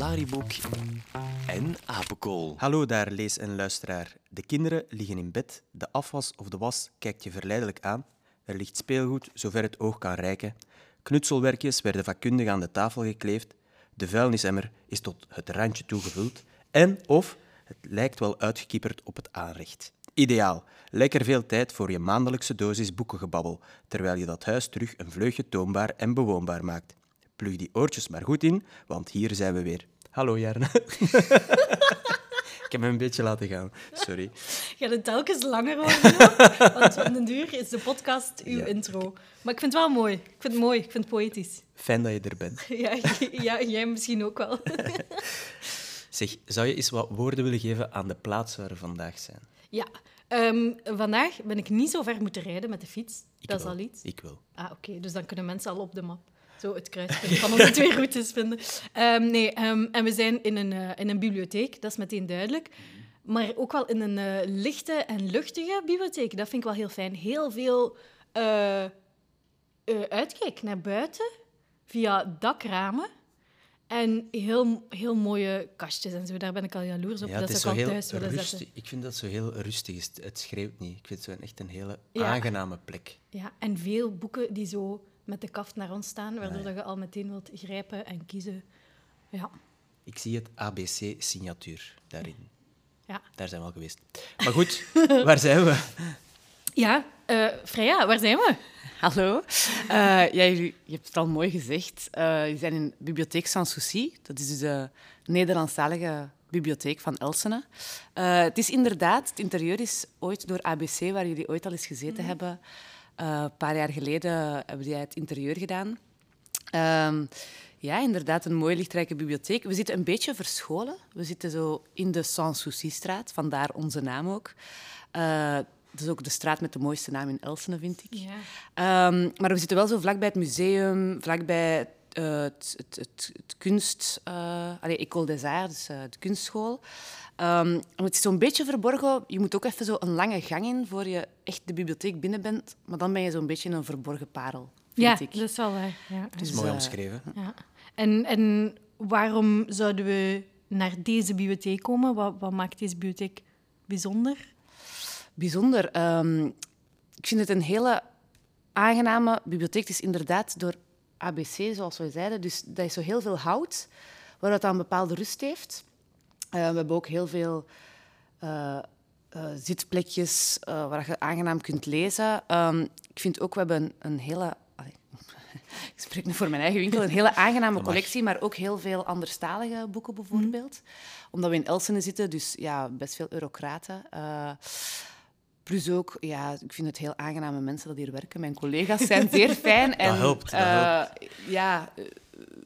Lariboek en Apenkool. Hallo daar, lees- en luisteraar. De kinderen liggen in bed, de afwas of de was kijkt je verleidelijk aan. Er ligt speelgoed zover het oog kan reiken. Knutselwerkjes werden vakkundig aan de tafel gekleefd. De vuilnisemmer is tot het randje toegevuld. En of het lijkt wel uitgekieperd op het aanrecht. Ideaal. Lekker veel tijd voor je maandelijkse dosis boekengebabbel, terwijl je dat huis terug een vleugje toonbaar en bewoonbaar maakt. Plug die oortjes maar goed in, want hier zijn we weer. Hallo Jarne. Ik heb me een beetje laten gaan. Sorry. Gaat het telkens langer worden? Want van den duur is de podcast uw Ja. intro. Maar ik vind het wel mooi. Ik vind het mooi. Ik vind het poëtisch. Fijn dat je er bent. Ja, ja jij misschien ook wel. Zeg, zou je eens wat woorden willen geven aan de plaats waar we vandaag zijn? Ja. ehm, vandaag ben ik niet zo ver moeten rijden met de fiets. Ik dat is al iets. Ik wil. Ah, oké. Dus dan kunnen mensen al op de map zo het kruispunt van onze twee routes vinden. Ehm, nee, ehm, en we zijn in een, eh, in een bibliotheek, dat is meteen duidelijk. Maar ook wel in een eh, lichte en luchtige bibliotheek. Dat vind ik wel heel fijn. Heel veel eh, uitkijk naar buiten via dakramen. En heel, heel mooie kastjes en zo. Daar ben ik al jaloers op. Ja, dat het is ik al thuis willen rustig. zetten. Ik vind dat zo heel rustig. is. Het schreeuwt niet. Ik vind het zo echt een hele Ja. aangename plek. Ja, en veel boeken die zo met de kaft naar ons staan, waardoor dat je al meteen wilt grijpen en kiezen. Ja, Ik zie het ABC-signatuur daarin. ja. Daar zijn we al geweest. Maar goed, waar zijn we? ja eh, Freya, waar zijn we? Hallo. Eh, ja, jullie, je hebt het al mooi gezegd. Eh je zijn in Bibliotheek Sans Souci. Dat is dus de Nederlandstalige bibliotheek van Elsene. Eh, het is inderdaad, het interieur is ooit door ABC, waar jullie ooit al eens gezeten hebben. Eh, een paar jaar geleden hebben die het interieur gedaan. Ehm, ja, inderdaad, een mooie lichtrijke bibliotheek. We zitten een beetje verscholen. We zitten zo in de Sans Souci-straat, vandaar onze naam ook. Eh, dat is ook de straat met de mooiste naam in Elsene, vind ik. Ja. Ehm, maar we zitten wel zo vlakbij het museum, vlakbij eh, het, het, het, het kunst... eh allee, École des Arts, dus eh, de kunstschool. Ehm, het is zo'n beetje verborgen. Je moet ook even zo een lange gang in voor je echt de bibliotheek binnen bent. Maar dan ben je zo'n beetje in een verborgen parel, vind Ja, ik. dat is wel waar. Ja. Het is Dus, mooi eh, omschreven. Ja. En, en waarom zouden we naar deze bibliotheek komen? Wat, wat maakt deze bibliotheek bijzonder? Bijzonder. Ehm, ik vind het een hele aangename bibliotheek. Het is inderdaad door ABC, zoals we zeiden. Dus dat is zo heel veel hout, waar het een bepaalde rust heeft. Eh, we hebben ook heel veel eh, eh, zitplekjes waar je aangenaam kunt lezen. Ehm, ik vind ook, we hebben een, een hele... allee, ik spreek nu voor mijn eigen winkel. Een hele aangename collectie, maar ook heel veel anderstalige boeken bijvoorbeeld. Omdat we in Elsene zitten, dus ja, best veel eurocraten. Plus ook, ja, ik vind het heel aangename mensen dat hier werken. Mijn collega's zijn zeer fijn. En, helpt, dat eh, Ja, eh,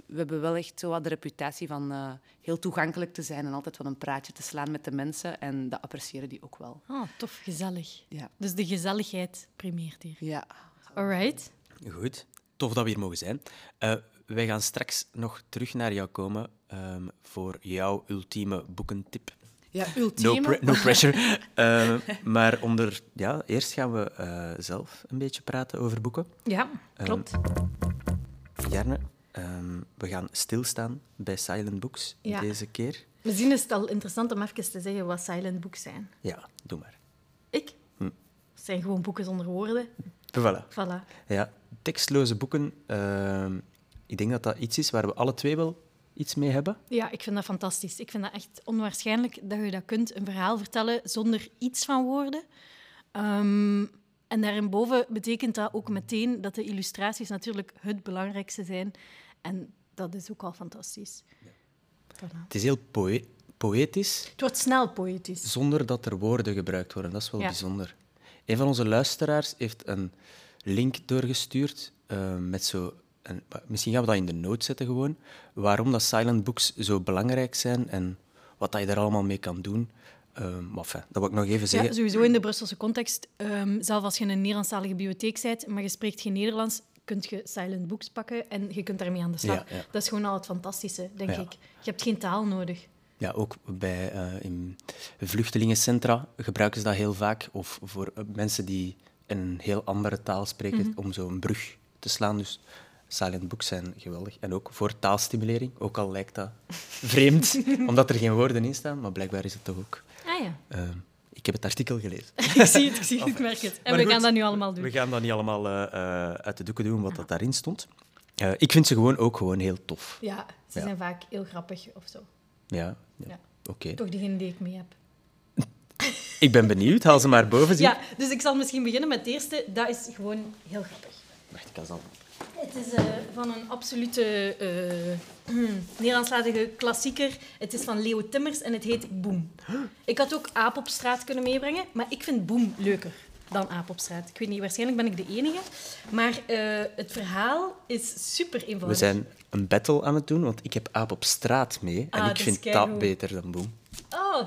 we hebben wel echt zo wat de reputatie van eh, heel toegankelijk te zijn en altijd wel een praatje te slaan met de mensen. En dat appreciëren die ook wel. Ah, tof, gezellig. Ja. Dus de gezelligheid primeert hier. Ja. Alright. Goed, tof dat we hier mogen zijn. Eh, wij gaan straks nog terug naar jou komen ehm, voor jouw ultieme boekentip. Ja, No, ultieme. pre- no pressure. Eh, maar onder, ja, eerst gaan we eh, zelf een beetje praten over boeken. Ja, klopt. Jarne, ehm, we gaan stilstaan bij Silent Books Ja. deze keer. Misschien is het al interessant om even te zeggen wat silent books zijn. Ja, doe maar. Ik? Hm. Het zijn gewoon boeken zonder woorden. Voilà. Voilà. Ja, tekstloze boeken. ehm, ik denk dat dat iets is waar we alle twee wel iets mee hebben. Ja, ik vind dat fantastisch. Ik vind dat echt onwaarschijnlijk dat je dat kunt, een verhaal vertellen zonder iets van woorden. Ehm, en daarboven betekent dat ook meteen dat de illustraties natuurlijk het belangrijkste zijn. En dat is ook al fantastisch. Voilà. Het is heel poë- poëtisch, Het wordt snel poëtisch. zonder dat er woorden gebruikt worden. Dat is wel Ja. bijzonder. Een van onze luisteraars heeft een link doorgestuurd eh, met zo... Een, misschien gaan we dat in de noot zetten gewoon. Waarom dat silent books zo belangrijk zijn en wat dat je daar allemaal mee kan doen. Ehm, maar enfin, dat wil ik nog even zeggen. Ja, sowieso in de Brusselse context. ehm, zelf als je in een Nederlandstalige bibliotheek bent, maar je spreekt geen Nederlands, kun je silent books pakken en je kunt daarmee aan de slag. Ja, ja. Dat is gewoon al het fantastische, denk ik. Je hebt geen taal nodig. Ja, ook bij eh, in vluchtelingencentra gebruiken ze dat heel vaak. Of voor eh, mensen die een heel andere taal spreken, Mhm. om zo een brug te slaan. Dus silent books zijn geweldig. En ook voor taalstimulering, ook al lijkt dat vreemd, omdat er geen woorden in staan, maar blijkbaar is het toch ook. Ah ja, Eh, ik heb het artikel gelezen. ik zie het, ik zie het, ik merk het. En Maar we goed, gaan dat nu allemaal doen. We gaan dat niet allemaal eh, eh, uit de doeken doen, wat dat daarin stond. Eh, ik vind ze gewoon ook gewoon heel tof. Ja, ze Ja. zijn vaak heel grappig of zo. Ja, ja. Ja. oké. Toch degene die ik mee heb. Ik ben benieuwd, haal ze maar boven zien. Ja, dus ik zal misschien beginnen met het eerste. Dat is gewoon heel grappig. Wacht, ik kan ze al... Het is eh, van een absolute Nederlandstalige klassieker. Het is van Leo Timmers en het heet Boem. Ik had ook Aap op straat kunnen meebrengen, maar ik vind Boem leuker dan Aap op straat. Ik weet niet, waarschijnlijk ben ik de enige. Maar eh, het verhaal is super We eenvoudig. zijn een battle aan het doen, want ik heb Aap op straat mee. En Ah, ik vind dat beter dan Boem.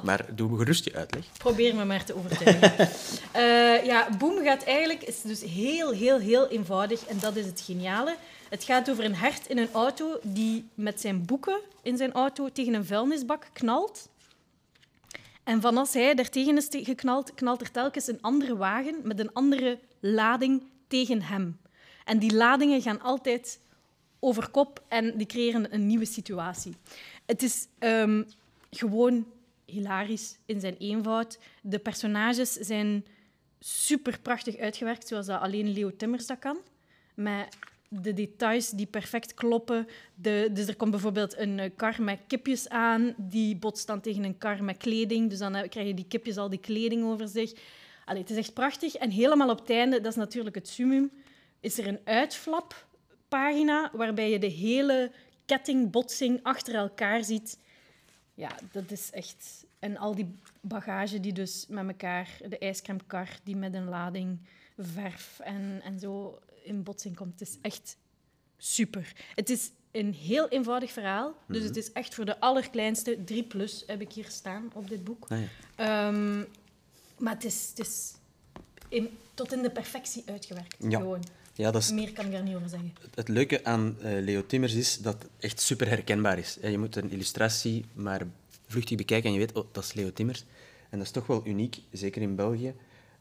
Maar doe me gerust je uitleg. Probeer me maar te overtuigen. Eh, ja, Boom gaat eigenlijk, is dus heel, heel, heel eenvoudig en dat is het geniale. Het gaat over een hert in een auto die met zijn boeken in zijn auto tegen een vuilnisbak knalt. En van als hij daartegen is geknald, knalt er telkens een andere wagen met een andere lading tegen hem. En die ladingen gaan altijd over kop en die creëren een nieuwe situatie. Het is ehm, gewoon hilarisch in zijn eenvoud. De personages zijn super prachtig uitgewerkt, zoals dat alleen Leo Timmers dat kan. Met de details die perfect kloppen. De, dus er komt bijvoorbeeld een eh, kar met kipjes aan, die botst dan tegen een kar met kleding. Dus dan eh, krijgen die kipjes al die kleding over zich. Allee, het is echt prachtig. En helemaal op het einde, dat is natuurlijk het summum, is er een uitflappagina waarbij je de hele kettingbotsing achter elkaar ziet. Ja, dat is echt... En al die bagage die dus met elkaar... De ijscremekar die met een lading verf en, en zo in botsing komt. Het is echt super. Het is een heel eenvoudig verhaal. Dus het is echt voor de allerkleinste. 3 plus heb ik hier staan op dit boek. Ah, ja. Ehm, maar het is, het is in, tot in de perfectie uitgewerkt. Ja. Gewoon. Ja, dat is Meer kan ik daar niet over zeggen. Het leuke aan eh, Leo Timmers is dat het echt super herkenbaar is. Je moet een illustratie maar vluchtig bekijken en je weet, oh, dat is Leo Timmers. En dat is toch wel uniek, zeker in België.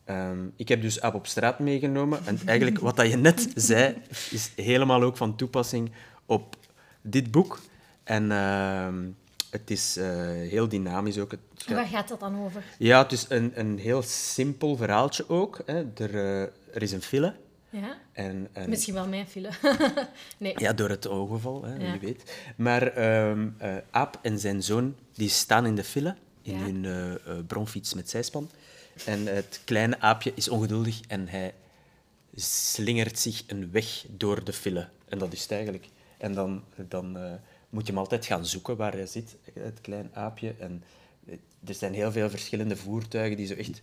Ehm, ik heb dus Aap op straat meegenomen. En eigenlijk wat dat je net zei, is helemaal ook van toepassing op dit boek. En ehm, het is eh, heel dynamisch ook. Het gaat- waar gaat dat dan over? Ja, het is een, een heel simpel verhaaltje ook. Hè. Er, eh, er is een file. Ja? En, en Misschien wel mijn file. nee. ja, door het ongeval, hè, Ja. wie weet. Maar eh, Aap en zijn zoon die staan in de file, in Ja. hun eh, bronfiets met zijspan. En het kleine aapje is ongeduldig en hij slingert zich een weg door de file. En dat is het eigenlijk. En dan, dan moet je hem altijd gaan zoeken waar hij zit, het kleine aapje. En er zijn heel veel verschillende voertuigen die zo echt...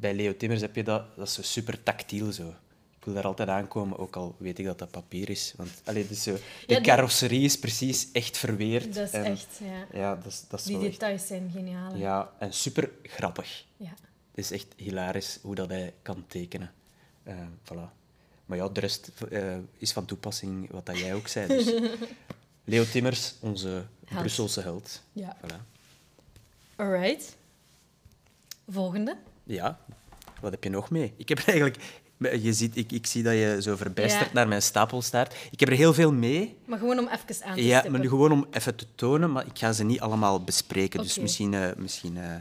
Bij Leo Timmers heb je dat, dat is zo super tactiel zo. Ik wil daar altijd aankomen, ook al weet ik dat dat papier is. Want allee, dus de Ja, carrosserie is precies echt verweerd. Dat is en- echt... Ja. Ja, dat is, dat is Die echt... details zijn geniaal. Ja, en super grappig. Ja. Het is echt hilarisch hoe dat hij kan tekenen. Eh, voilà. Maar ja, de rest eh, is van toepassing wat dat jij ook zei. Dus. Leo Timmers, onze Brusselse held. Ja. Voilà. Alright. Volgende. Ja, wat heb je nog mee? Ik heb er eigenlijk... Je ziet, ik, ik zie dat je zo verbijsterd Ja. naar mijn stapel staart. Ik heb er heel veel mee. Maar gewoon om even aan te Ja, stippen. maar nu gewoon om even te tonen, maar ik ga ze niet allemaal bespreken. Dus misschien... eh, misschien eh,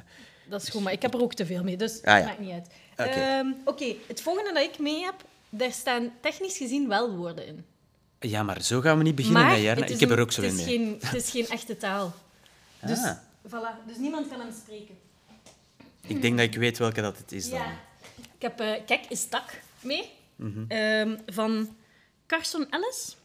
Dat is goed, maar ik heb er ook te veel mee, dus Ah, ja. maakt niet uit. Oké. Ehm, Oké, het volgende dat ik mee heb, daar staan technisch gezien wel woorden in. Ja, maar zo gaan we niet beginnen, maar hè, Ik heb er ook zo in mee. Geen, het is geen echte taal. Dus, Ah. voilà, dus niemand kan hem spreken. Ik denk dat ik weet welke dat het is dan. Ja. Ik heb eh, Kijk is tak mee, ehm, van Carson Ellis.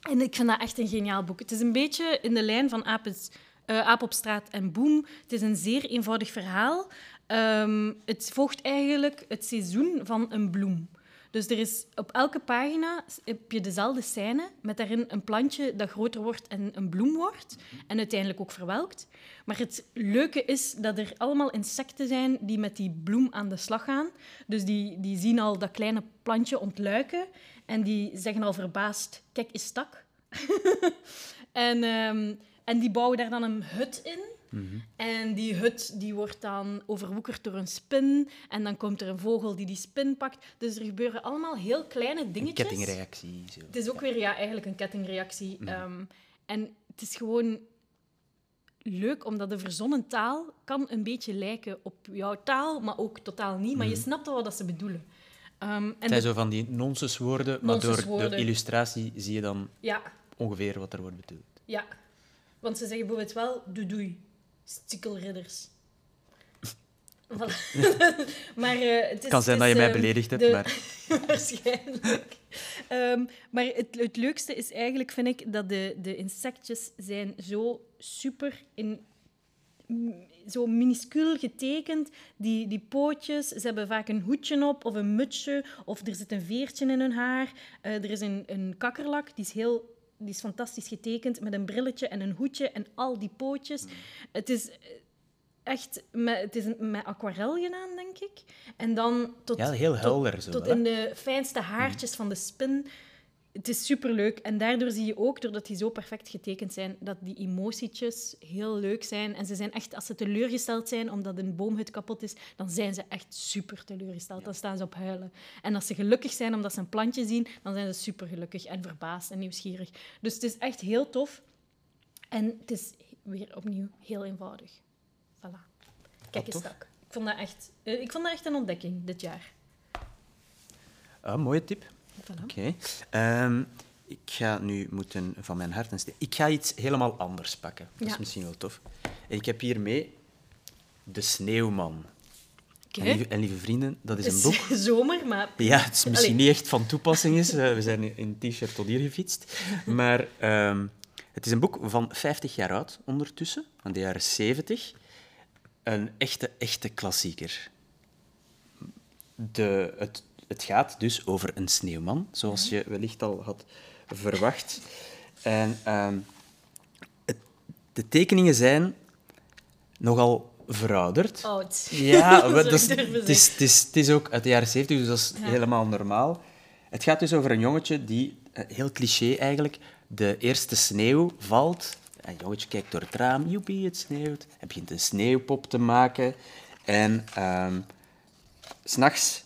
En ik vind dat echt een geniaal boek. Het is een beetje in de lijn van Aap, is- eh, Aap op straat en Boom. Het is een zeer eenvoudig verhaal. Ehm, het volgt eigenlijk het seizoen van een bloem. Dus er is op elke pagina heb je dezelfde scène, met daarin een plantje dat groter wordt en een bloem wordt. En uiteindelijk ook verwelkt. Maar het leuke is dat er allemaal insecten zijn die met die bloem aan de slag gaan. Dus die, die zien al dat kleine plantje ontluiken. En die zeggen al verbaasd, kijk, is tak. en, ehm, en die bouwen daar dan een hut in. En die hut die wordt dan overwoekerd door een spin. En dan komt er een vogel die die spin pakt. Dus er gebeuren allemaal heel kleine Een dingetjes. kettingreactie. Zo. Het is ook weer ja, eigenlijk een kettingreactie. Mhm. Ehm, en het is gewoon leuk, omdat de verzonnen taal kan een beetje lijken op jouw taal, maar ook totaal niet. Maar je snapt wel wat ze bedoelen. Ehm, en Het zijn de- zo van die nonsenswoorden, maar door, door Nonsenswoorden. illustratie zie je dan Ja, ongeveer wat er wordt bedoeld. ja. Want ze zeggen bijvoorbeeld wel doei stikkelridders. Voilà. maar eh, het is, kan zijn het dat je mij ehm, beledigd hebt, de- maar Waarschijnlijk. Ehm, maar het, het leukste is eigenlijk, vind ik, dat de, de insectjes zijn zo super in zo minuscuul getekend. Die, die pootjes, ze hebben vaak een hoedje op of een mutsje of er zit een veertje in hun haar. Eh, er is een, een kakkerlak, die is heel... Die is fantastisch getekend met een brilletje en een hoedje en al die pootjes. Het is eh, echt met, het is met aquarel gedaan, denk ik. En dan tot, Ja, heel tot- helder zo, tot in de fijnste haartjes van de spin. Het is superleuk. En daardoor zie je ook, doordat die zo perfect getekend zijn, dat die emotietjes heel leuk zijn. En ze zijn echt, als ze teleurgesteld zijn omdat een boomhut kapot is, dan zijn ze echt super teleurgesteld. Dan staan ze op huilen. En als ze gelukkig zijn omdat ze een plantje zien, dan zijn ze super gelukkig en verbaasd en nieuwsgierig. Dus het is echt heel tof. En het is weer opnieuw heel eenvoudig. Voilà. Kijk eens, tak. Ik vond dat echt, eh, ik vond dat echt een ontdekking dit jaar. Ah, mooie tip. Voilà. Oké. Ehm, ik ga nu moeten van mijn hart en steen. Ik ga iets helemaal anders pakken. Dat is misschien wel tof. En ik heb hiermee De Sneeuwman. En, lieve, en lieve vrienden, dat is een Het boek. zomer, maar... Ja, het is misschien Allee. niet echt van toepassing is. Eh, we zijn in een t-shirt tot hier gefietst. Maar ehm, het is een boek van 50 jaar oud ondertussen, van de jaren 70. Een echte, echte klassieker. De, het, het gaat dus over een sneeuwman, zoals je wellicht al had verwacht. En ehm, het- de tekeningen zijn nogal verouderd. Oud. Ja, dat is, het, is, het, is, het is ook uit de jaren 70, dus dat is Ja. helemaal normaal. Het gaat dus over een jongetje die, eh, heel cliché eigenlijk, de eerste sneeuw valt. Een jongetje kijkt door het raam, joepie, het sneeuwt. Hij begint een sneeuwpop te maken. En ehm, s s'nachts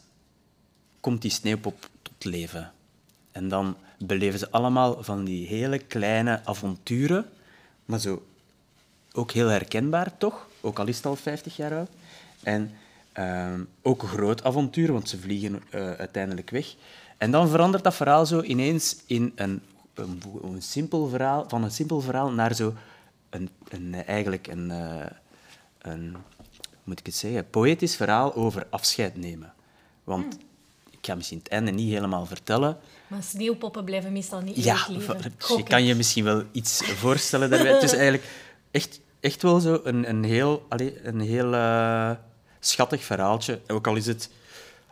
komt die sneeuwpop tot leven. En dan beleven ze allemaal van die hele kleine avonturen, maar zo ook heel herkenbaar, toch? Ook al is het al 50 jaar oud. En ehm, ook een groot avontuur, want ze vliegen eh, uiteindelijk weg. En dan verandert dat verhaal zo ineens in een, een, simpel verhaal, van een simpel verhaal naar zo een, een, eigenlijk een, eh, een, moet ik het zeggen, poëtisch verhaal over afscheid nemen. Want ik ga misschien het einde niet helemaal vertellen, Maar sneeuwpoppen blijven meestal niet ja, leven. je Gokken. kan je misschien wel iets voorstellen daarbij. Het is eigenlijk echt, echt wel zo een, een heel, allee, een heel eh, schattig verhaaltje. Ook al is het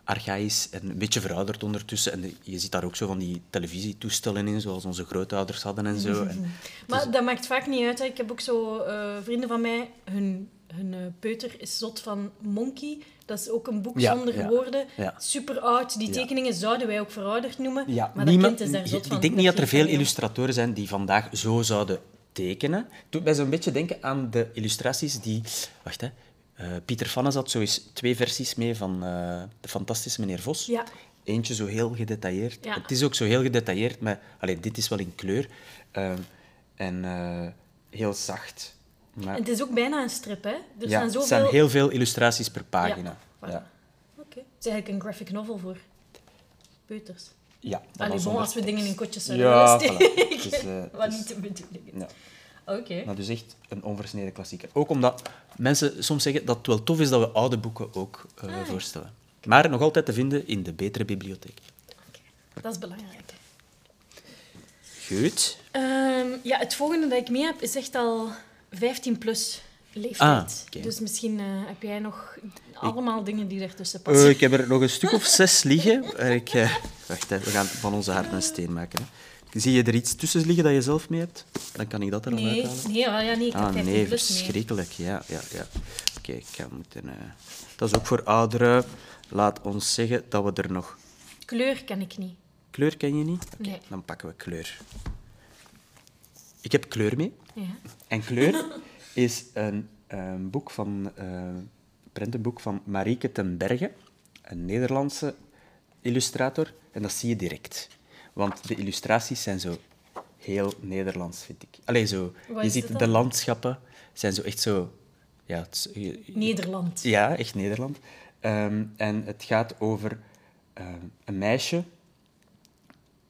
archaïs en een beetje verouderd ondertussen. En de- je ziet daar ook zo van die televisietoestellen in, zoals onze grootouders hadden en zo. En Maar dat maakt vaak niet uit. Hè. Ik heb ook zo eh, vrienden van mij, hun, hun eh, peuter is zot van Monkey. Dat is ook een boek Ja, zonder ja, woorden. ja. Super oud. Die tekeningen zouden wij ook verouderd noemen. Ja, maar dat kind is daar zot van. Ik denk niet dat er veel illustratoren zijn die vandaag zo zouden tekenen. Het doet mij zo'n beetje denken aan de illustraties die... Wacht, hè. Eh, Pieter Fannes had zo eens twee versies mee van eh, De Fantastische Meneer Vos. Ja. Eentje zo heel gedetailleerd. Het is ook zo heel gedetailleerd, maar alleen dit is wel in kleur. Eh, en heel zacht. Maar, het is ook bijna een strip, hè? Er ja, zoveel... zijn heel veel illustraties per pagina. Ja. Oké. Het is eigenlijk een graphic novel voor peuters. ja. dat Allee, bon, als we dingen in kotjes zouden Ja, voilà. steken. Eh, Wat niet de bedoeling is. Ja. Oké. Maar dus echt een onversneden klassieker. Ook omdat mensen soms zeggen dat het wel tof is dat we oude boeken ook Ah. voorstellen. Maar nog altijd te vinden in de betere bibliotheek. Dat is belangrijk. Goed. Ehm, ja, het volgende dat ik mee heb is echt al 15 plus leeftijd. Ah. Dus misschien eh, heb jij nog allemaal dingen die ertussen Eh, passen. ik heb er nog een stuk of zes liggen. Ik, eh, wacht, hè, we gaan van onze hart een steen maken. Hè. Zie je er iets tussen liggen dat je zelf mee hebt? Dan kan ik dat er al nee, uithalen. nee, ah, ja, nee, ik heb Ah, 15 nee, plus mee. verschrikkelijk. Ja, ja, ja. Oké, ik ga moeten... Dat is ook voor ouderen. Laat ons zeggen dat we er nog... Kleur ken ik niet. Kleur ken je niet? Nee. dan pakken we kleur. Ik heb kleur mee. Ja. En Kleur is een, een boek van, eh, een prentenboek van Marieke ten Berge, een Nederlandse illustrator. En dat zie je direct. Want de illustraties zijn zo heel Nederlands, vind ik. Allee, zo, Wat je ziet de landschappen, zijn zo echt zo... Ja, het is- je- Nederland. ja, echt Nederland. Ehm, en het gaat over ehm, een meisje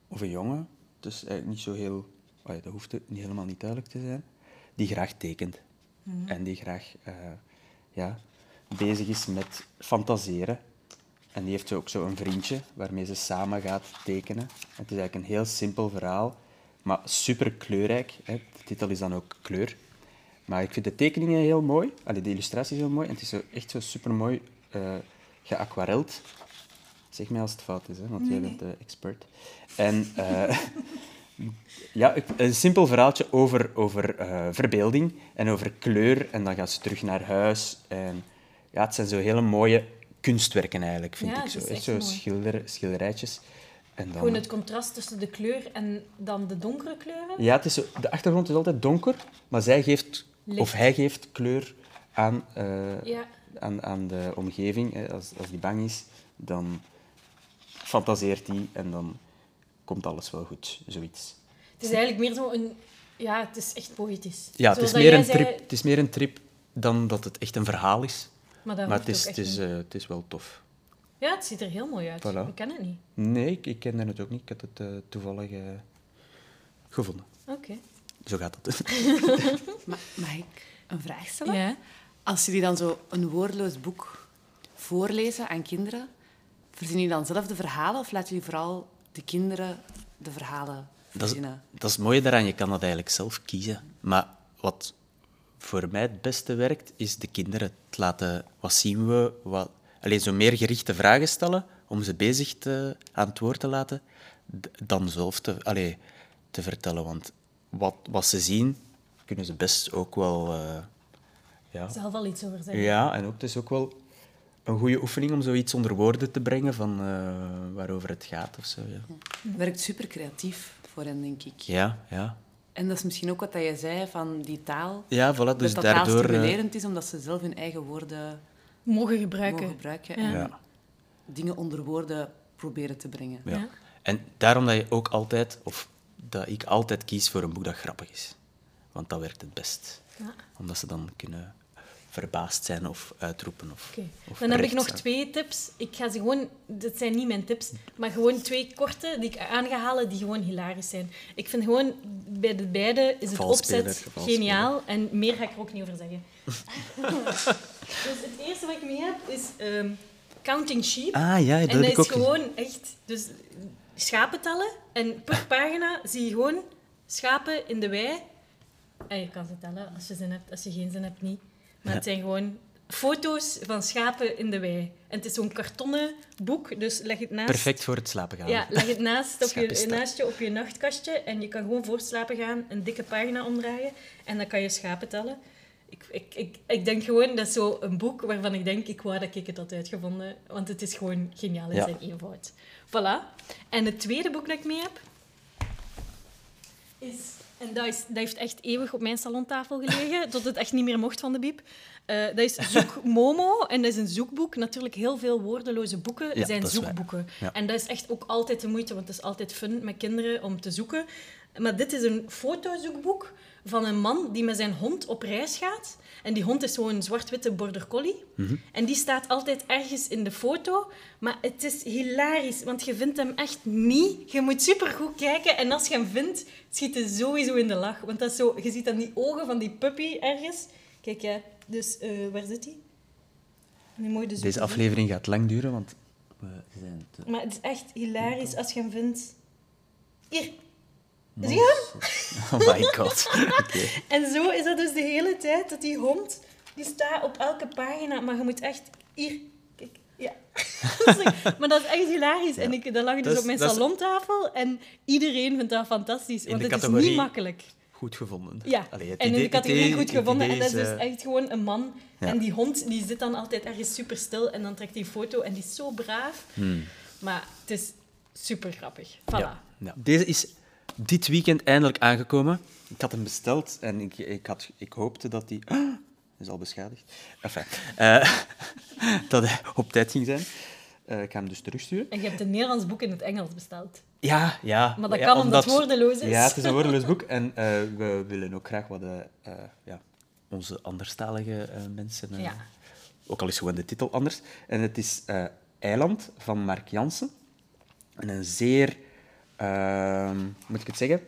of een jongen, dus eigenlijk niet zo heel... dat hoeft niet helemaal niet duidelijk te zijn, die graag tekent. En die graag eh, ja, bezig is met fantaseren. En die heeft zo ook zo een vriendje waarmee ze samen gaat tekenen. Het is eigenlijk een heel simpel verhaal, maar super kleurrijk. Hè. De titel is dan ook kleur. Maar ik vind de tekeningen heel mooi. Allee, de illustraties heel mooi. En het is zo, echt zo super mooi geaquareld. Zeg mij als het fout is, hè, want jij bent de expert. En eh, ja, een simpel verhaaltje over, over eh, verbeelding en over kleur. En dan gaat ze terug naar huis. En ja, het zijn zo hele mooie kunstwerken eigenlijk, vind Ja, ik. Zo. Echt zo schilder, schilderijtjes. En dan... Gewoon het contrast tussen de kleur en dan de donkere kleuren. Ja, het is zo, de achtergrond is altijd donker, maar zij geeft, Licht. of hij geeft kleur aan, eh, Ja. aan, aan de omgeving. Hè. Als, als die bang is, dan fantaseert hij en dan komt alles wel goed, zoiets. Het is eigenlijk meer zo een... Ja, het is echt poëtisch. Ja, het is, meer een zei, trip, het is meer een trip dan dat het echt een verhaal is. Maar, dat Maar het is, het, eh, het is wel tof. Ja, het ziet er heel mooi uit. Voilà. Ik ken het niet. Nee, ik, ik kende het ook niet. Ik had het eh, toevallig eh, gevonden. Oké. Zo gaat dat. Ma- mag ik een vraag stellen? Ja. Als jullie dan zo een woordeloos boek voorlezen aan kinderen, verzinnen jullie dan zelf de verhalen of laten jullie vooral de kinderen de verhalen Dat is, verzinnen? dat is het mooie daaraan, je kan dat eigenlijk zelf kiezen. Maar wat voor mij het beste werkt, is de kinderen het laten... Wat zien we? Wat, alleen zo meer gerichte vragen stellen, om ze bezig te, aan het woord te laten, dan zelf te, allee, te vertellen. Want wat, wat ze zien, kunnen ze best ook wel... eh, ja, Zelf al iets over zeggen. ja, en ook, het is ook wel een goede oefening om zoiets onder woorden te brengen van eh, waarover het gaat of zo. Ja, Het werkt super creatief voor hen, denk ik. ja. ja. En dat is misschien ook wat dat je zei van die taal. Ja, voilà, dus dat dat taal daardoor... eh, stimulerend is, omdat ze zelf hun eigen woorden Mogen gebruiken. mogen gebruiken Ja. en ja. dingen onder woorden proberen te brengen. Ja. Ja. En daarom dat je ook altijd, of dat ik altijd kies voor een boek dat grappig is. Want dat werkt het best. Ja. Omdat ze dan kunnen verbaasd zijn of uitroepen. Of, Dan heb ik nog twee tips. Ik ga ze gewoon... Dit zijn niet mijn tips, maar gewoon twee korte die ik aan ga halen die gewoon hilarisch zijn. Ik vind gewoon, bij de beide is het Valspeler, opzet valspeler. geniaal. En meer ga ik er ook niet over zeggen. dus het eerste wat ik mee heb is ehm, Counting Sheep. Ah ja, dat en dat is gezien. gewoon echt... Dus schapen tellen. En per pagina zie je gewoon schapen in de wei. En je kan ze tellen als je zin hebt. Als je geen zin hebt, niet. Maar het zijn gewoon foto's van schapen in de wei. En het is zo'n kartonnen boek, dus leg het naast... Perfect voor het slapen gaan. Ja, leg het naast, op je, dat. naast je op je nachtkastje en je kan gewoon voor het slapen gaan een dikke pagina omdraaien en dan kan je schapen tellen. Ik, ik, ik, ik denk gewoon, dat is zo een boek waarvan ik denk, ik wou dat ik het had uitgevonden, want het is gewoon geniaal in Ja. zijn eenvoud. Voilà. En het tweede boek dat ik mee heb, is... En dat, is, dat heeft echt eeuwig op mijn salontafel gelegen, tot het echt niet meer mocht van de biep. Eh, dat is Zoek Momo en dat is een zoekboek. Natuurlijk, heel veel woordeloze boeken Ja, zijn zoekboeken. Ja. En dat is echt ook altijd de moeite, want het is altijd fun met kinderen om te zoeken. Maar dit is een fotozoekboek van een man die met zijn hond op reis gaat. En die hond is zo'n zwart-witte border collie. Mhm. En die staat altijd ergens in de foto. Maar het is hilarisch, want je vindt hem echt niet. Je moet supergoed kijken. En als je hem vindt, schiet je sowieso in de lach. Want dat is zo, je ziet dan die ogen van die puppy ergens. Kijk, ja, dus eh, waar zit hij? Deze zoeken. aflevering gaat lang duren, want we zijn te... Maar het is echt hilarisch als je hem vindt. Hier. Zie je hem? Oh my god. En zo is dat dus de hele tijd, dat die hond, die staat op elke pagina, maar je moet echt... Hier, kijk, ja. Echt- maar dat is echt hilarisch. En ik, dat lag dus is- op mijn salontafel en iedereen vindt dat fantastisch. In Want het is niet makkelijk. Goed gevonden. Ja, Allee, het en in idee- de categorie idee- goed gevonden. En dat is dus eh, echt gewoon een man. ja. En die hond die zit dan altijd ergens super stil en dan trekt hij een foto en die is zo braaf. Maar het is super grappig. Voilà. Hmm. Ja, ja. Deze is dit weekend eindelijk aangekomen. Ik had hem besteld en ik, ik, had, ik hoopte dat hij... Ah, is al beschadigd. Enfin, eh, dat hij op tijd ging zijn. Eh, ik ga hem dus terugsturen. En je hebt een Nederlands boek in het Engels besteld. Ja, ja. Maar dat ja, kan omdat het woordeloos is. Ja, het is een woordeloos boek. En eh, we willen ook graag wat... ja, onze anderstalige eh, mensen. Ja. Ook al is gewoon de titel anders. En het is eh, Eiland van Mark Jansen. En een zeer, moet ik het zeggen?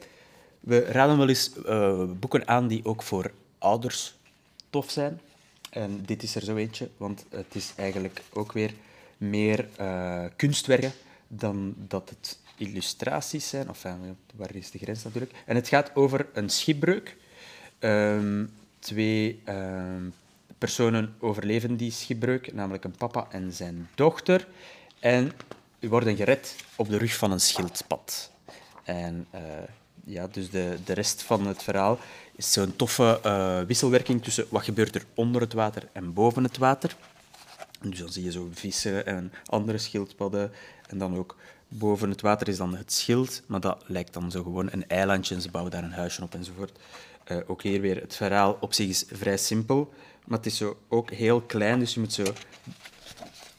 We raden wel eens eh, boeken aan die ook voor ouders tof zijn. En dit is er zo eentje, want het is eigenlijk ook weer meer eh, kunstwerken dan dat het illustraties zijn. Of enfin, waar is de grens natuurlijk? En het gaat over een schipbreuk. Ehm, twee ehm, personen overleven die schipbreuk, namelijk een papa en zijn dochter. En worden gered op de rug van een schildpad. En eh, ja, dus de, de rest van het verhaal is zo'n toffe eh, wisselwerking tussen wat gebeurt er onder het water en boven het water. Dus dan zie je zo vissen en andere schildpadden. En dan ook boven het water is dan het schild, maar dat lijkt dan zo gewoon een eilandje en ze bouwen daar een huisje op enzovoort. Eh, ook hier weer, het verhaal op zich is vrij simpel, maar het is zo ook heel klein, dus je moet zo...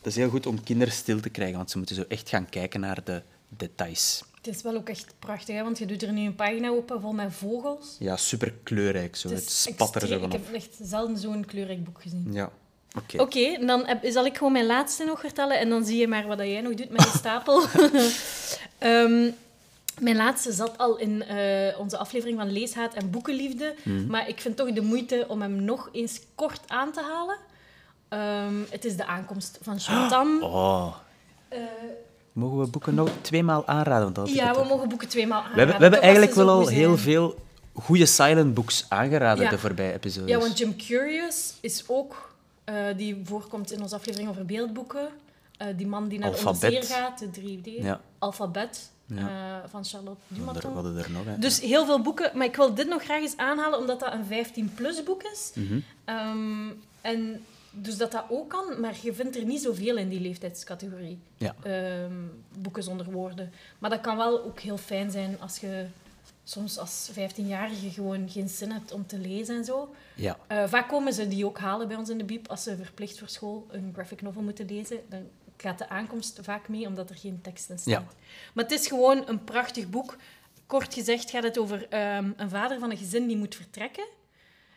Dat is heel goed om kinderen stil te krijgen, want ze moeten zo echt gaan kijken naar de details. Het is wel ook echt prachtig, hè? want je doet er nu een pagina open vol met vogels. Ja, super kleurrijk, zo. Het Het, spat er zo Ik heb echt zelden zo'n kleurrijk boek gezien. Ja, oké. Oké, en dan heb- zal ik gewoon mijn laatste nog vertellen en dan zie je maar wat jij nog doet met die stapel. Ehm, mijn laatste zat al in eh, onze aflevering van Leeshaat en Boekenliefde, Mhm. maar ik vind toch de moeite om hem nog eens kort aan te halen. Ehm, het is de aankomst van Chantan. Oh, Eh, mogen we boeken nog tweemaal aanraden? Want ja, we ook. mogen boeken tweemaal We aanraden. hebben, we hebben eigenlijk wel al heel veel goede silent books aangeraden Ja. de voorbije episodes. Ja, want Jim Curious is ook... eh, die voorkomt in onze aflevering over beeldboeken. Eh, die man die naar Alphabet. de gaat, de 3D. Ja. Alphabet, Ja. eh, van Charlotte We Dumaton. hadden er nog, hè. Dus heel veel boeken. Maar ik wil dit nog graag eens aanhalen, omdat dat een 15-plus boek is. Mhm. Ehm, en dus dat dat ook kan, maar je vindt er niet zoveel in die leeftijdscategorie. Ja. Ehm, boeken zonder woorden. Maar dat kan wel ook heel fijn zijn als je soms als 15-jarige gewoon geen zin hebt om te lezen en zo. Ja. Eh, vaak komen ze die ook halen bij ons in de bieb als ze verplicht voor school een graphic novel moeten lezen. Dan gaat de aankomst vaak mee, omdat er geen tekst in staat. Ja. Maar het is gewoon een prachtig boek. Kort gezegd gaat het over ehm, een vader van een gezin die moet vertrekken.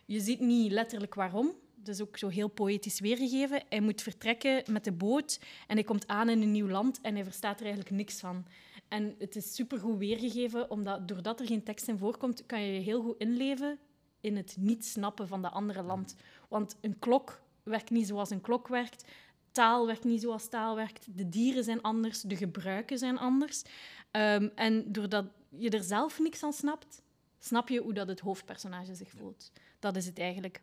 Je ziet niet letterlijk waarom. Is ook zo heel poëtisch weergegeven. Hij moet vertrekken met de boot en hij komt aan in een nieuw land en hij verstaat er eigenlijk niks van. En het is supergoed weergegeven, omdat doordat er geen tekst in voorkomt, kan je je heel goed inleven in het niet snappen van dat andere land. Want een klok werkt niet zoals een klok werkt. Taal werkt niet zoals taal werkt. De dieren zijn anders, de gebruiken zijn anders. Ehm, en doordat je er zelf niks aan snapt, snap je hoe dat het hoofdpersonage zich voelt. Dat is het eigenlijk.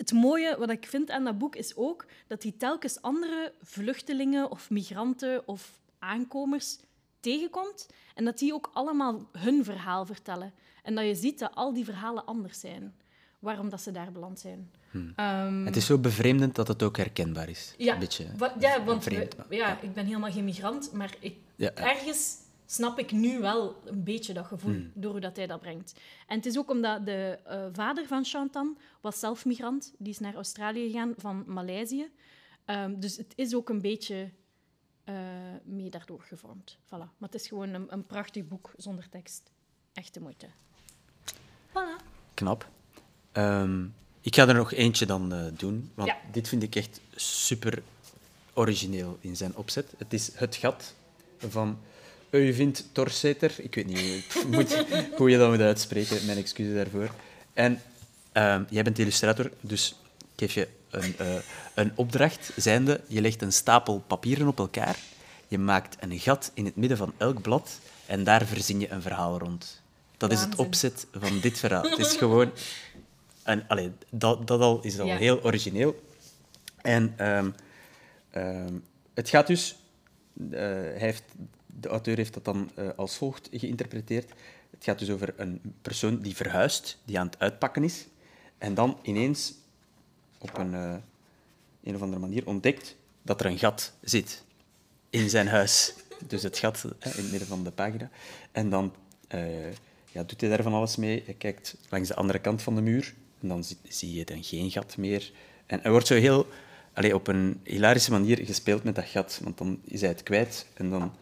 Het mooie wat ik vind aan dat boek is ook dat hij telkens andere vluchtelingen of migranten of aankomers tegenkomt en dat die ook allemaal hun verhaal vertellen. En dat je ziet dat al die verhalen anders zijn. Waarom dat ze daar beland zijn. Ehm, Het is zo bevreemdend dat het ook herkenbaar is. ja, Een beetje ja, want vreemd. we- maar- ja, ik ben helemaal geen migrant, maar ik, ja. ergens snap ik nu wel een beetje dat gevoel Hmm. door hoe dat hij dat brengt. En het is ook omdat de eh, vader van Chantan was zelf migrant. Die is naar Australië gegaan van Maleisië. Ehm, dus het is ook een beetje eh, mee daardoor gevormd. Voilà. Maar het is gewoon een, een prachtig boek zonder tekst. Echt de moeite. Voilà. Knap. Ehm, ik ga er nog eentje dan eh, doen, want Ja. dit vind ik echt super origineel in zijn opzet. Het is Het Gat van Euvind Torseter. Ik weet niet hoe, moet, hoe je dat moet uitspreken, mijn excuses daarvoor. En ehm, jij bent illustrator, dus ik geef je een, eh, een opdracht, zijnde, je legt een stapel papieren op elkaar, je maakt een gat in het midden van elk blad en daar verzin je een verhaal rond. Dat is het opzet van dit verhaal. Het is gewoon... En, allee, dat, dat al is al Ja. heel origineel. En ehm, ehm, het gaat dus... eh, hij heeft, de auteur heeft dat dan eh, als volgt geïnterpreteerd. Het gaat dus over een persoon die verhuist, die aan het uitpakken is, en dan ineens op een, eh, een of andere manier ontdekt dat er een gat zit in zijn huis. Dus het gat hè, in het midden van de pagina. En dan eh, ja, doet hij daar van alles mee. Hij kijkt langs de andere kant van de muur en dan zie, je dan geen gat meer. En hij wordt zo heel, allee, op een hilarische manier gespeeld met dat gat, want dan is hij het kwijt en dan...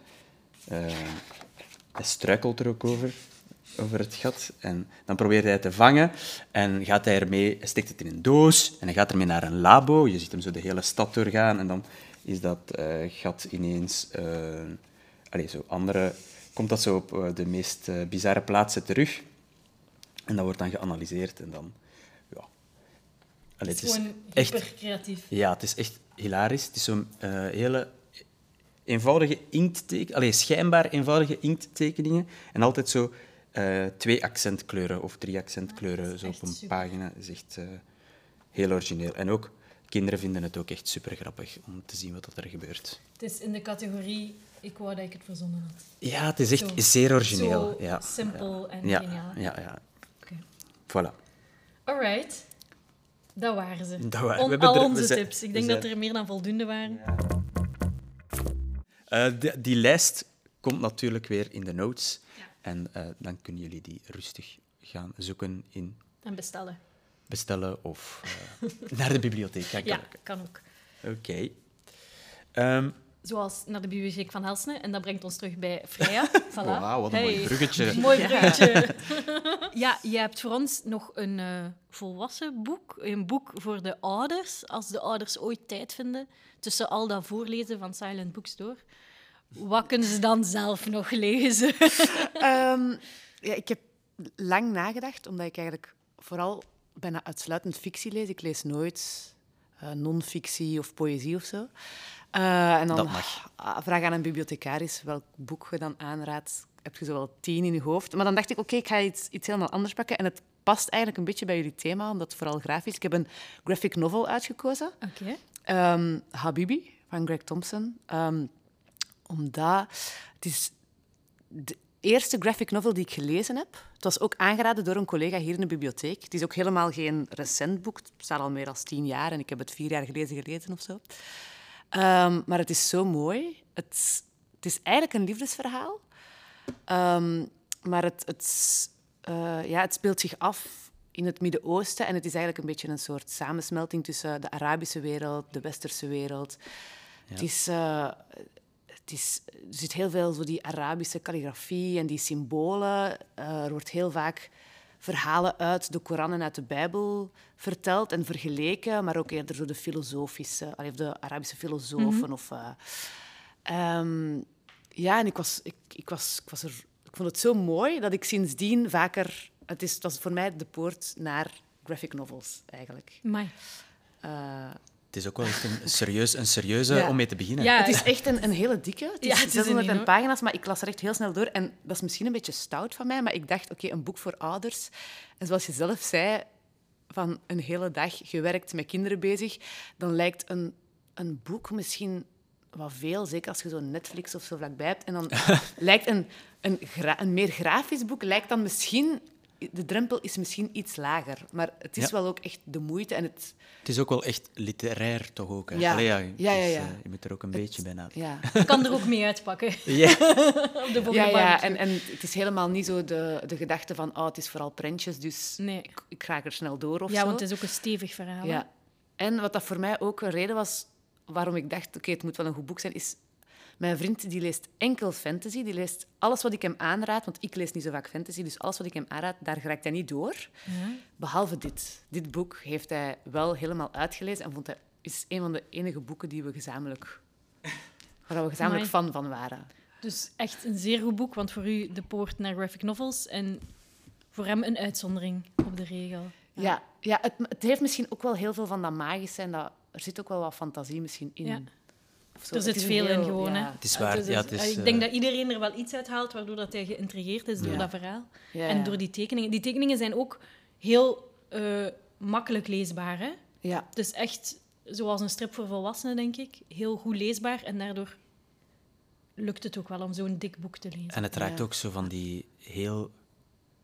eh, hij struikelt er ook over. over het gat. En dan probeert hij het te vangen en gaat hij ermee, hij steekt het in een doos en hij gaat ermee naar een labo. Je ziet hem zo de hele stad doorgaan en dan is dat eh, gat ineens... eh allee, zo andere, komt dat zo op de meest bizarre plaatsen terug. En dat wordt dan geanalyseerd en dan... Ja. Allee, Het is gewoon echt hyper creatief. ja, het is echt hilarisch. Het is zo'n hele eenvoudige inkttekeningen, allee, schijnbaar eenvoudige inkttekeningen. En altijd zo eh, twee accentkleuren of drie accentkleuren zo echt op een super. pagina. Dat is echt eh, heel origineel. En ook kinderen vinden het ook echt super grappig om te zien wat er gebeurt. Het is in de categorie, ik wou dat ik het verzonnen had. Ja, het is echt Zo- zeer origineel. Zo ja. simpel en Ja, geniaal. ja, ja. Oké. Voilà. Alright. Dat waren ze. Dat waren- we On- hebben al onze zijn- tips. Ik denk dat er meer dan voldoende waren. Eh, die, lijst komt natuurlijk weer in de notes. Ja. En eh, dan kunnen jullie die rustig gaan zoeken in En bestellen. bestellen of eh, naar de bibliotheek gaan Ja, kijken. kan ook. Oké. Ehm, Zoals naar de bibliotheek van Helsne. En dat brengt ons terug bij Freya. Voilà. Wauw, wat een mooi bruggetje. Mooi bruggetje. Ja, je hebt voor ons nog een eh, volwassen boek. Een boek voor de ouders. Als de ouders ooit tijd vinden tussen al dat voorlezen van Silent Books door. Wat kunnen ze dan zelf nog lezen? Ehm, ja, ik heb lang nagedacht, omdat ik eigenlijk vooral bijna uitsluitend fictie lees. Ik lees nooit eh, non-fictie of poëzie of zo. Eh, en dan Dat mag. ah, vraag aan een bibliothecaris welk boek je dan aanraadt. Heb je zo wel tien in je hoofd? Maar dan dacht ik, oké, ik ga iets, iets helemaal anders pakken. En het past eigenlijk een beetje bij jullie thema, omdat het vooral grafisch. Ik heb een graphic novel uitgekozen. Oké. Ehm, Habibi van Greg Thompson. Ehm, omdat het is de eerste graphic novel die ik gelezen heb. Het was ook aangeraden door een collega hier in de bibliotheek. Het is ook helemaal geen recent boek. Het bestaat al meer dan tien jaar en ik heb het vier jaar geleden gelezen of zo. Ehm, maar het is zo mooi. Het, het is eigenlijk een liefdesverhaal. Ehm, maar het, het, eh, ja, het speelt zich af in het Midden-Oosten. En het is eigenlijk een beetje een soort samensmelting tussen de Arabische wereld, de Westerse wereld. Het is, eh, het is, er zit heel veel zo die Arabische kalligrafie en die symbolen. Eh, er wordt heel vaak verhalen uit de Koran en uit de Bijbel verteld en vergeleken, maar ook eerder zo de filosofische, of de Arabische filosofen. of, eh, ehm, ja, en ik, was, ik, ik, was, ik, was er, ik vond het zo mooi dat ik sindsdien vaker... Het, is, het was voor mij de poort naar graphic novels, eigenlijk. Amai. Het is ook wel echt een, serieus, een serieuze Ja. om mee te beginnen. Ja, het is echt een, een hele dikke. Het is, Ja, het is een 601 enorm- pagina's, maar ik las er echt heel snel door. En dat is misschien een beetje stout van mij, maar ik dacht, oké, een boek voor ouders. En zoals je zelf zei, van een hele dag gewerkt met kinderen bezig, dan lijkt een, een boek misschien wat veel, zeker als je zo'n Netflix of zo vlakbij hebt. En dan lijkt een, een, gra- een meer grafisch boek, lijkt dan misschien... De drempel is misschien iets lager, maar het is Ja. wel ook echt de moeite. En het, Het is ook wel echt literair, toch ook? Hè? Ja. Allee, ja, Ja, ja, ja. eh, je moet er ook een beetje bij nadenken. ja. Kan er ook mee uitpakken. Ja. Op de Ja, ja en, en het is helemaal niet zo de, de gedachte van oh, het is vooral prentjes, dus Nee. ik, ik raak er snel door of Ja, zo. want het is ook een stevig verhaal. ja. En wat dat voor mij ook een reden was waarom ik dacht, oké, het moet wel een goed boek zijn, is mijn vriend die leest enkel fantasy. Die leest alles wat ik hem aanraad, want ik lees niet zo vaak fantasy, dus alles wat ik hem aanraad, daar raakt hij niet door. Behalve dit. Dit boek heeft hij wel helemaal uitgelezen en vond hij is een van de enige boeken die we gezamenlijk, waar we gezamenlijk fan van waren. Dus echt een zeer goed boek, want voor u de poort naar graphic novels en voor hem een uitzondering op de regel. Ja, ja het, het heeft misschien ook wel heel veel van dat magische en dat, er zit ook wel wat fantasie misschien in. Ja. Of zo. Er Het zit veel in gewoon. ja. Hè. Het is waar, ja, het is, ik denk eh, dat iedereen er wel iets uit haalt, waardoor dat hij geïntrigeerd is door Ja. dat verhaal. Ja, En door die tekeningen. Die tekeningen zijn ook heel eh, makkelijk leesbaar. Hè? Ja, Het is echt zoals een strip voor volwassenen, denk ik. Heel goed leesbaar en daardoor lukt het ook wel om zo'n dik boek te lezen. En het raakt Ja. ook zo van die heel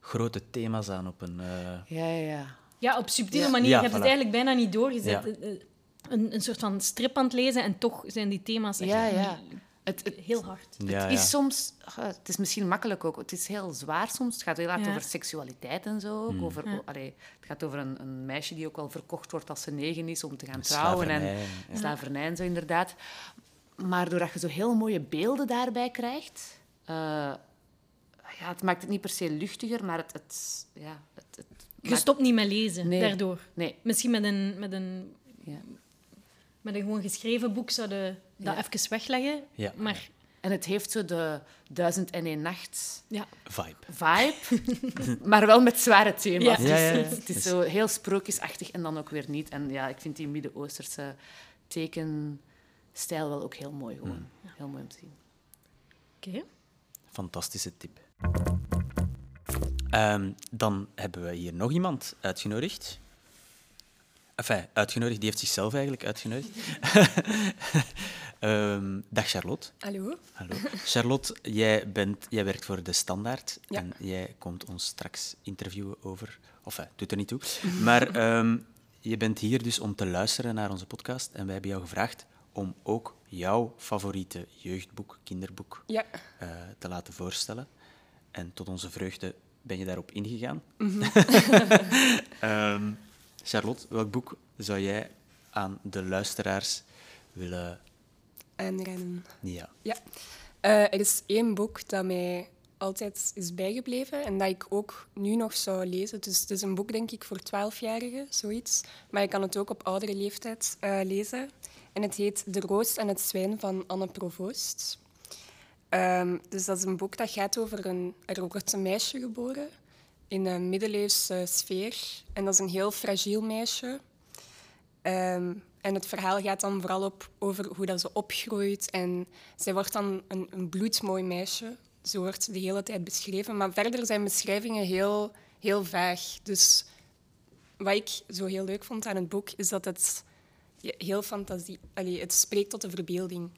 grote thema's aan op een... eh, ja, ja. ja. Ja, op subtiele Ja. manier. Ja, je hebt voilà. het eigenlijk bijna niet doorgezet. Een, een soort van strip aan het lezen en toch zijn die thema's echt ja, ja. Het, het, heel hard. ja, het ja. is soms... Het is misschien makkelijk ook. Het is heel zwaar soms. Het gaat heel hard Ja. over seksualiteit en zo. Ook. Hmm. Over, Ja. allee, het gaat over een, een meisje die ook wel verkocht wordt als ze negen is om te gaan trouwen. En, Slavernij, ja. Slavernij en zo, inderdaad. Maar doordat je zo heel mooie beelden daarbij krijgt, eh, ja, het maakt het niet per se luchtiger, maar het... het ja, het, het Je maakt- stopt niet met lezen Nee. daardoor. Nee. Misschien met een, met een, Ja. Met een gewoon geschreven boek zouden dat Ja. even wegleggen. Ja. Maar En het heeft zo de duizend en één nacht ja, Vibe. vibe, maar wel met zware thema's. Ja. Ja, ja, ja. Dus Het is zo heel sprookjesachtig en dan ook weer niet. En ja, ik vind die Midden-Oosterse tekenstijl wel ook heel mooi. Gewoon. Heel mooi om te zien. oké. Fantastische tip. Ehm, dan hebben we hier nog iemand uitgenodigd. Enfin, uitgenodigd, die heeft zichzelf eigenlijk uitgenodigd. Ehm, dag Charlotte. Hallo. Hallo. Charlotte, jij, bent, jij werkt voor De Standaard Ja. en jij komt ons straks interviewen over... Of, eh, doet er niet toe. Maar ehm, je bent hier dus om te luisteren naar onze podcast en wij hebben jou gevraagd om ook jouw favoriete jeugdboek, kinderboek, Ja, eh, te laten voorstellen. En tot onze vreugde ben je daarop ingegaan. Ehm, Charlotte, welk boek zou jij aan de luisteraars willen... en rennen. Ja. Ja. Eh, er is één boek dat mij altijd is bijgebleven en dat ik ook nu nog zou lezen. Dus het is een boek, denk ik, voor twaalfjarigen, zoiets. Maar je kan het ook op oudere leeftijd eh, lezen. En het heet De Roos en het Zwijn van Anne Provoost. Ehm, dus dat is een boek dat gaat over een... Er wordt een meisje geboren in een middeleeuwse sfeer. En dat is een heel fragiel meisje. Ehm, en het verhaal gaat dan vooral op over hoe dat ze opgroeit. En zij wordt dan een, een bloedmooi meisje. Zo wordt de hele tijd beschreven. Maar verder zijn beschrijvingen heel, heel vaag. Dus wat ik zo heel leuk vond aan het boek, is dat het heel fantasie... Allee, het spreekt tot de verbeelding.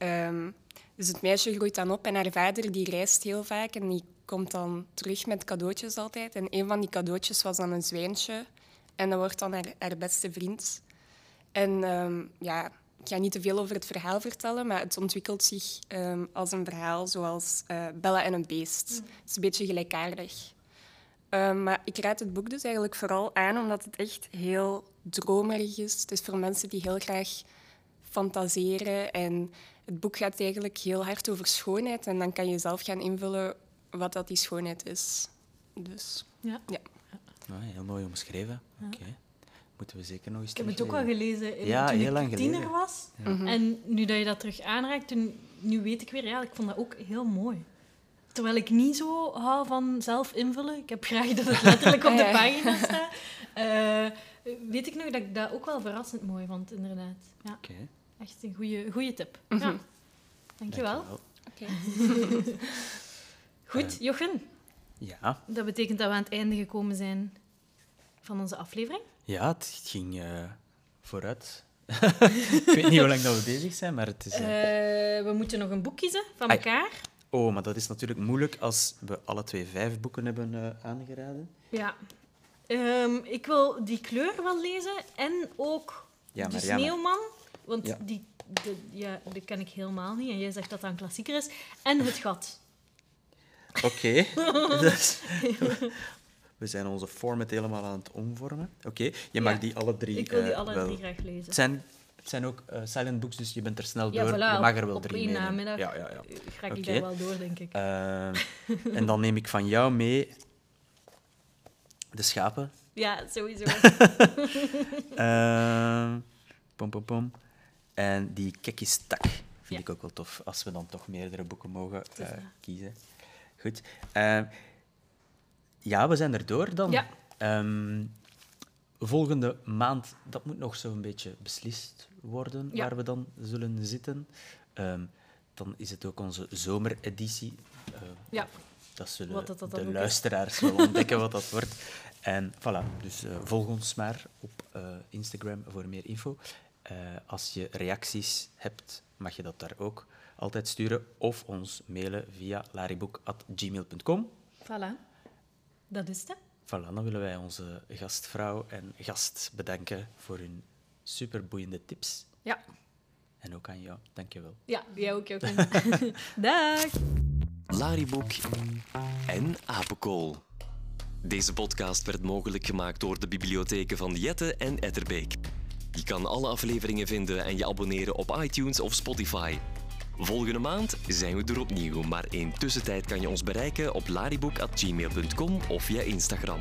Ehm, dus het meisje groeit dan op en haar vader die reist heel vaak en die komt dan terug met cadeautjes altijd. En een van die cadeautjes was dan een zwijntje. En dat wordt dan haar, haar beste vriend. En ehm, ja, ik ga niet te veel over het verhaal vertellen, maar het ontwikkelt zich ehm, als een verhaal zoals eh, Bella en een beest. Het is een beetje gelijkaardig. Maar ik raad het boek dus eigenlijk vooral aan omdat het echt heel dromerig is. Het is voor mensen die heel graag fantaseren. En het boek gaat eigenlijk heel hard over schoonheid. En dan kan je zelf gaan invullen wat dat die schoonheid is. Dus Ja. ja. Nou, heel mooi omschreven. Oké. Moeten we zeker nog eens Ik heb het ook wel teruglezen. gelezen in, Ja, toen heel ik lang tiener geleden. was. En nu dat je dat terug aanraakt, toen, nu weet ik weer, ja, ik vond dat ook heel mooi. Terwijl ik niet zo hou van zelf invullen. Ik heb graag dat het letterlijk op de Ja. pagina staat. Eh, weet ik nog dat ik dat ook wel verrassend mooi vond, inderdaad. Ja, Oké. Echt een goede goede tip. Ja. Dankjewel. dankjewel. Goed, Jochen, Ja. dat betekent dat we aan het einde gekomen zijn van onze aflevering. ja, het ging eh, vooruit. ik weet niet hoe lang dat we bezig zijn, maar het is... eh, Eh, we moeten nog een boek kiezen van Ai. elkaar. Oh, maar dat is natuurlijk moeilijk als we alle twee vijf boeken hebben eh, aangeraden. Ja. Ehm, ik wil die kleur wel lezen en ook Ja, de Marianne. sneeuwman. Want Ja. die, de, ja, die ken ik helemaal niet. En jij zegt dat dat een klassieker is. En het gat. Oké. Dus, we zijn onze format helemaal aan het omvormen. Oké, je mag Ja. die alle drie Ik wil die eh, alle drie graag lezen. Het zijn, het zijn ook eh, silent books, dus je bent er snel Ja, door. voilà, je mag er wel op drie één namiddag Ja, ja, ja. eh, ga ik Oké. daar wel door, denk ik. En dan neem ik van jou mee de schapen. Ja, sowieso. Pom, pom, pom. En die Kekistak vind Ja. ik ook wel tof, als we dan toch meerdere boeken mogen eh, kiezen. Goed. Ehm, ja, we zijn er door dan. Ja. Ehm, volgende maand, dat moet nog zo'n beetje beslist worden, Ja. waar we dan zullen zitten. Ehm, dan is het ook onze zomereditie. Ja. Dat zullen dat de luisteraars wel ontdekken wat dat wordt. En voilà, dus eh, volg ons maar op eh, Instagram voor meer info. Eh, als je reacties hebt, mag je dat daar ook altijd sturen of ons mailen via lariboek.gmail.com. voilà. Dat is het. Voilà, dan willen wij onze gastvrouw en gast bedanken voor hun superboeiende tips. Ja. En ook aan jou, dankjewel. Ja, jij ook, Jochen. Dag. Lariboek en Apenkool. Deze podcast werd mogelijk gemaakt door de bibliotheken van Jette en Etterbeek. Je kan alle afleveringen vinden en je abonneren op iTunes of Spotify. Volgende maand zijn we er opnieuw, maar in tussentijd kan je ons bereiken op lariboek.gmail.com of via Instagram.